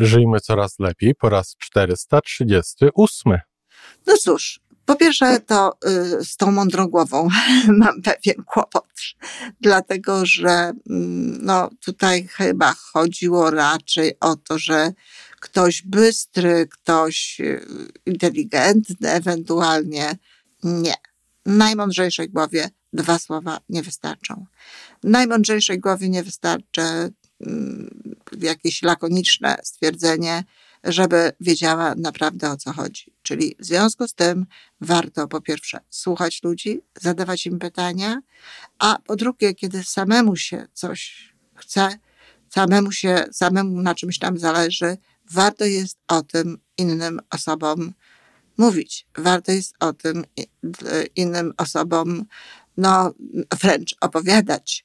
Żyjmy coraz lepiej po raz 438. No cóż, po pierwsze to y, z tą mądrą głową mam pewien kłopot, dlatego że mm, no, tutaj chyba chodziło raczej o to, że ktoś bystry, ktoś y, inteligentny ewentualnie. Nie. Najmądrzejszej głowie dwa słowa nie wystarczą. Najmądrzejszej głowie nie wystarczy mm, jakieś lakoniczne stwierdzenie, żeby wiedziała naprawdę o co chodzi. Czyli w związku z tym warto po pierwsze słuchać ludzi, zadawać im pytania, a po drugie, kiedy samemu się coś chce, samemu się, samemu na czymś tam zależy, warto jest o tym innym osobom mówić. Warto jest o tym innym osobom, no wręcz opowiadać.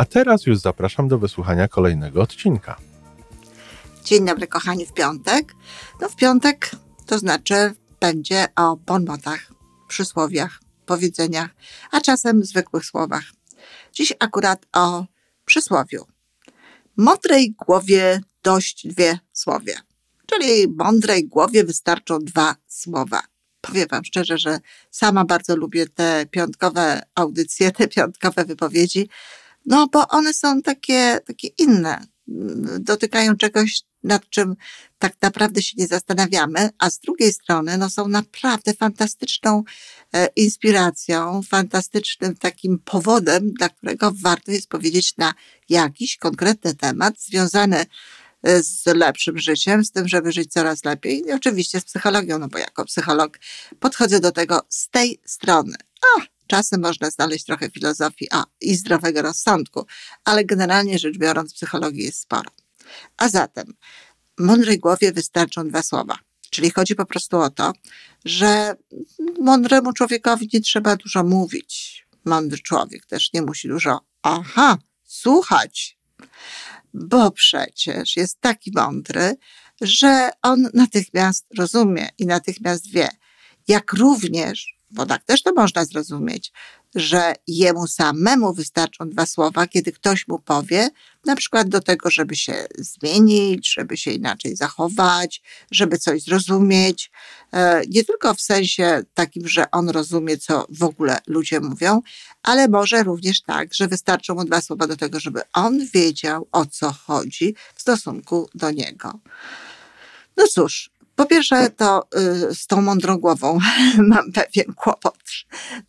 A teraz już zapraszam do wysłuchania kolejnego odcinka. Dzień dobry, kochani, w piątek. No, w piątek to znaczy będzie o bonmotach, przysłowiach, powiedzeniach, a czasem zwykłych słowach. Dziś akurat o przysłowiu. Mądrej głowie dość dwie słowie. Czyli mądrej głowie wystarczą dwa słowa. Powiem Wam szczerze, że sama bardzo lubię te piątkowe audycje, te piątkowe wypowiedzi, no bo one są takie, takie inne. Dotykają czegoś, nad czym tak naprawdę się nie zastanawiamy, a z drugiej strony no, są naprawdę fantastyczną e, inspiracją, fantastycznym takim powodem, dla którego warto jest powiedzieć na jakiś konkretny temat związany e, z lepszym życiem, z tym, żeby żyć coraz lepiej i oczywiście z psychologią, no bo jako psycholog podchodzę do tego z tej strony. A, czasem można znaleźć trochę filozofii a, i zdrowego rozsądku, ale generalnie rzecz biorąc psychologii jest sporo. A zatem mądrej głowie wystarczą dwa słowa. Czyli chodzi po prostu o to, że mądremu człowiekowi nie trzeba dużo mówić. Mądry człowiek też nie musi dużo, aha, słuchać, bo przecież jest taki mądry, że on natychmiast rozumie i natychmiast wie, jak również bo tak też to można zrozumieć, że jemu samemu wystarczą dwa słowa, kiedy ktoś mu powie, na przykład do tego, żeby się zmienić, żeby się inaczej zachować, żeby coś zrozumieć. E, nie tylko w sensie takim, że on rozumie, co w ogóle ludzie mówią, ale może również tak, że wystarczą mu dwa słowa do tego, żeby on wiedział, o co chodzi w stosunku do niego. No cóż, po pierwsze, to y, z tą mądrą głową mam pewien kłopot,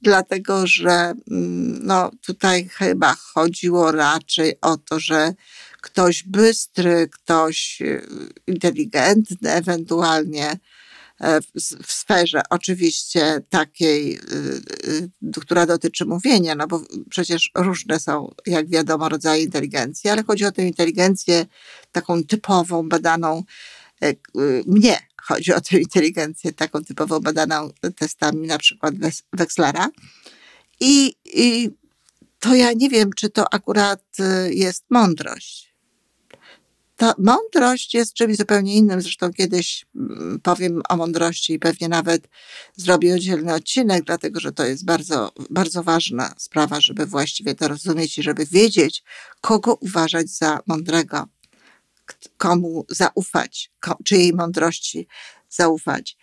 dlatego że mm, no, tutaj chyba chodziło raczej o to, że ktoś bystry, ktoś y, inteligentny, ewentualnie e, w sferze oczywiście takiej, y, która dotyczy mówienia, no bo przecież różne są, jak wiadomo, rodzaje inteligencji, ale chodzi o tę inteligencję taką typową, badaną e, mnie Chodzi o tę inteligencję taką typowo badaną testami na przykład Wexlera. I, I to ja nie wiem, czy to akurat y, jest mądrość. Ta mądrość jest czymś zupełnie innym. Zresztą kiedyś mm, powiem o mądrości i pewnie nawet zrobię oddzielny odcinek, dlatego że to jest bardzo, bardzo ważna sprawa, żeby właściwie to rozumieć i żeby wiedzieć, kogo uważać za mądrego komu zaufać, czyjej mądrości zaufać.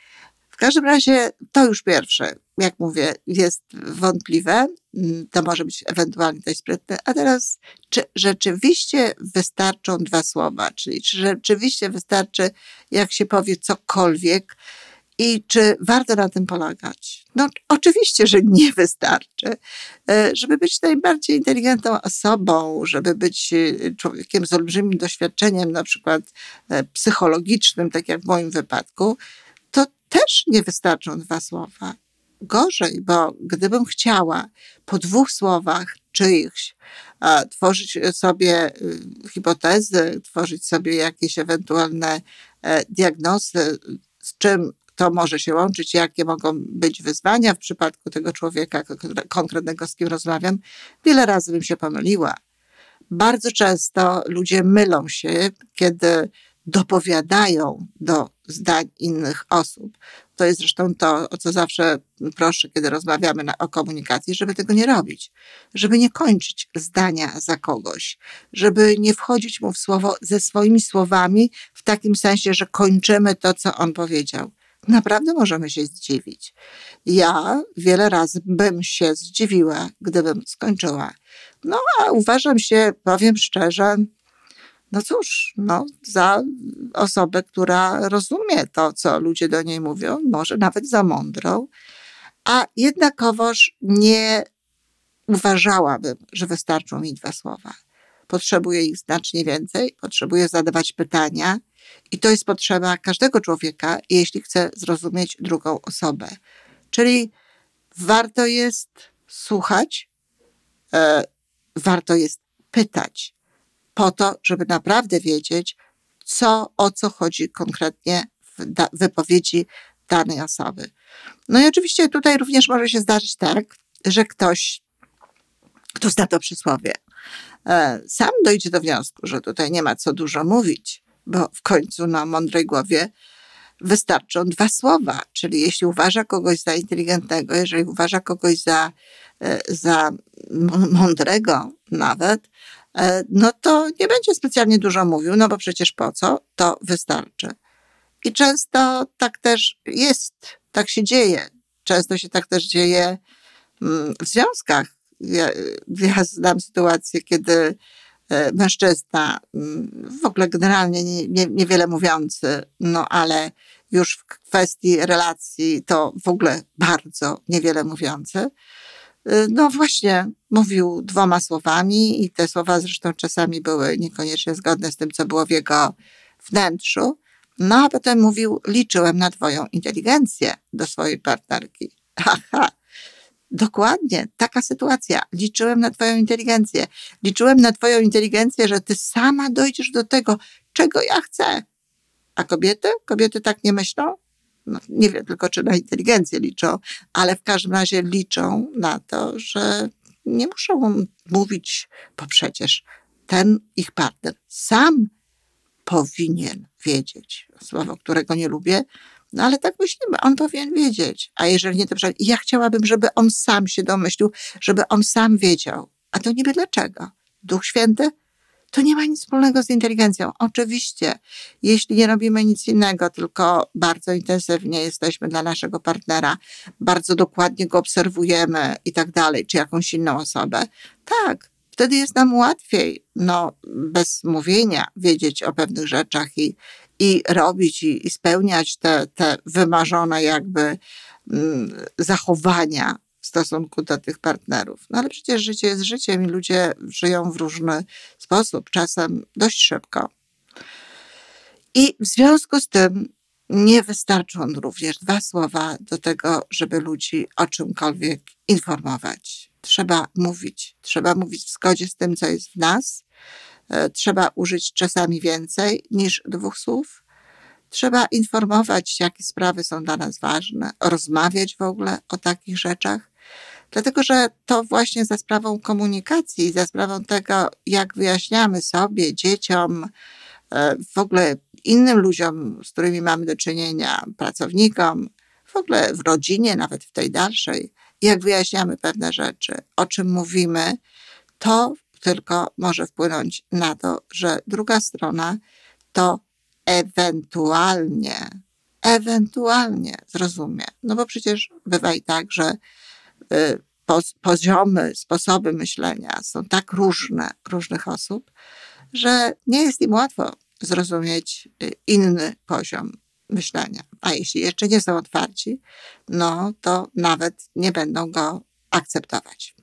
W każdym razie to już pierwsze, jak mówię, jest wątpliwe. Mm, to może być ewentualnie dość sprytne. A teraz, czy rzeczywiście wystarczą dwa słowa? Czyli czy rzeczywiście wystarczy, jak się powie cokolwiek, i czy warto na tym polegać? No, oczywiście, że nie wystarczy. E, żeby być najbardziej inteligentną osobą, żeby być e, człowiekiem z olbrzymim doświadczeniem, na przykład e, psychologicznym, tak jak w moim wypadku, to też nie wystarczą dwa słowa. gorzej, bo gdybym chciała po dwóch słowach czyichś tworzyć sobie hipotezy, tworzyć sobie jakieś ewentualne diagnozy, z czym to może się łączyć, jakie mogą być wyzwania w przypadku tego człowieka konkretnego, z kim rozmawiam, wiele razy bym się pomyliła. Bardzo często ludzie mylą się, kiedy dopowiadają do zdań innych osób. To jest zresztą to, o co zawsze proszę, kiedy rozmawiamy na, o komunikacji, żeby tego nie robić, żeby nie kończyć zdania za kogoś, żeby nie wchodzić mu w słowo ze swoimi słowami w takim sensie, że kończymy to, co on powiedział. Naprawdę możemy się zdziwić. Ja wiele razy bym się zdziwiła, gdybym skończyła. No, a uważam się, powiem szczerze, no cóż, no, za osobę, która rozumie to, co ludzie do niej mówią, może nawet za mądrą, a jednakowoż nie uważałabym, że wystarczą mi dwa słowa. Potrzebuję ich znacznie więcej, potrzebuję zadawać pytania, i to jest potrzeba każdego człowieka, jeśli chce zrozumieć drugą osobę. Czyli warto jest słuchać, e, warto jest pytać, po to, żeby naprawdę wiedzieć, co, o co chodzi konkretnie w da- wypowiedzi danej osoby. No i oczywiście tutaj również może się zdarzyć tak, że ktoś, kto zna to przysłowie, e, sam dojdzie do wniosku, że tutaj nie ma co dużo mówić, bo w końcu na mądrej głowie wystarczą dwa słowa. Czyli jeśli uważa kogoś za inteligentnego, jeżeli uważa kogoś za, e, za mądrego nawet, e, no to nie będzie specjalnie dużo mówił, no bo przecież po co? To wystarczy. I często tak też jest, tak się dzieje. Często się tak też dzieje mm, w związkach. Ja, ja znam sytuację, kiedy mężczyzna, mm, w ogóle generalnie nie, nie, niewiele mówiący, no ale już w kwestii relacji to w ogóle bardzo niewiele mówiący, y, no właśnie mówił dwoma słowami i te słowa zresztą czasami były niekoniecznie zgodne z tym, co było w jego wnętrzu. No a potem mówił, liczyłem na twoją inteligencję do swojej partnerki. Haha, dokładnie, taka sytuacja. Liczyłem na twoją inteligencję. Liczyłem na twoją inteligencję, że ty sama dojdziesz do tego, czego ja chcę. A kobiety? Kobiety tak nie myślą? No, nie wiem tylko, czy na inteligencję liczą, ale w każdym razie liczą na to, że nie muszą mówić, bo przecież ten ich partner sam powinien wiedzieć, słowo, którego nie lubię, no ale tak myślimy, on powinien wiedzieć. A jeżeli nie, to ja chciałabym, żeby on sam się domyślił, żeby on sam wiedział. A to niby dlaczego? Duch Święty? To nie ma nic wspólnego z inteligencją. Oczywiście, jeśli nie robimy nic innego, tylko bardzo intensywnie jesteśmy dla naszego partnera, bardzo dokładnie go obserwujemy i tak dalej, czy jakąś inną osobę, tak, wtedy jest nam łatwiej, no, bez mówienia, wiedzieć o pewnych rzeczach i, i robić i, i spełniać te, te wymarzone jakby mm, zachowania w stosunku do tych partnerów. No ale przecież życie jest życiem i ludzie żyją w różny sposób, czasem dość szybko. I w związku z tym nie wystarczą również dwa słowa do tego, żeby ludzi o czymkolwiek informować. Trzeba mówić. Trzeba mówić w zgodzie z tym, co jest w nas. E, trzeba użyć czasami więcej niż dwóch słów. Trzeba informować, jakie sprawy są dla nas ważne, rozmawiać w ogóle o takich rzeczach. Dlatego, że to właśnie za sprawą komunikacji, za sprawą tego, jak wyjaśniamy sobie, dzieciom, e, w ogóle innym ludziom, z którymi mamy do czynienia, pracownikom, w ogóle w rodzinie, nawet w tej dalszej, jak wyjaśniamy pewne rzeczy, o czym mówimy, to tylko może wpłynąć na to, że druga strona to ewentualnie, ewentualnie zrozumie. No bo przecież bywa i tak, że Y, poziomy, sposoby myślenia są tak różne różnych osób, że nie jest im łatwo zrozumieć y, inny poziom myślenia. A jeśli jeszcze nie są otwarci, no to nawet nie będą go akceptować.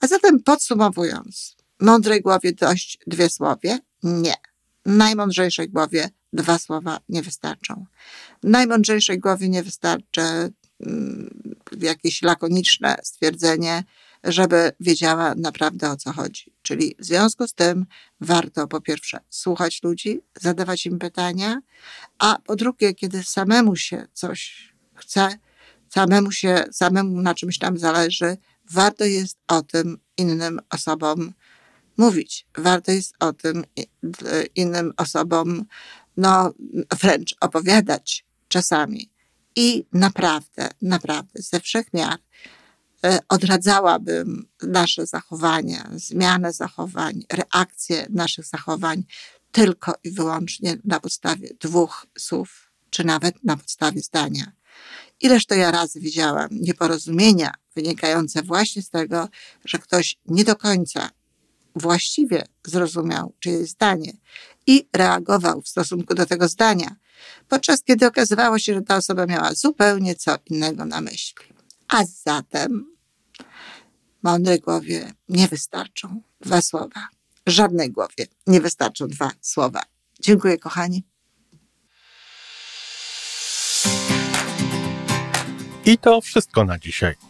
A zatem podsumowując, mądrej głowie dość dwie słowie? Nie. Najmądrzejszej głowie dwa słowa nie wystarczą. Najmądrzejszej głowie nie wystarczy Mm, jakieś lakoniczne stwierdzenie, żeby wiedziała naprawdę o co chodzi. Czyli w związku z tym warto po pierwsze słuchać ludzi, zadawać im pytania, a po drugie, kiedy samemu się coś chce, samemu się, samemu na czymś tam zależy, warto jest o tym innym osobom mówić. Warto jest o tym innym osobom, no wręcz opowiadać czasami. I naprawdę, naprawdę ze wszech miar e, odradzałabym nasze zachowania, zmianę zachowań, reakcje naszych zachowań tylko i wyłącznie na podstawie dwóch słów, czy nawet na podstawie zdania. Ileż to ja razy widziałam nieporozumienia wynikające właśnie z tego, że ktoś nie do końca właściwie zrozumiał czyjeś zdanie i reagował w stosunku do tego zdania, podczas kiedy okazywało się, że ta osoba miała zupełnie co innego na myśli. A zatem mądrej głowie nie wystarczą dwa słowa. Żadnej głowie nie wystarczą dwa słowa. Dziękuję, kochani. I to wszystko na dzisiaj.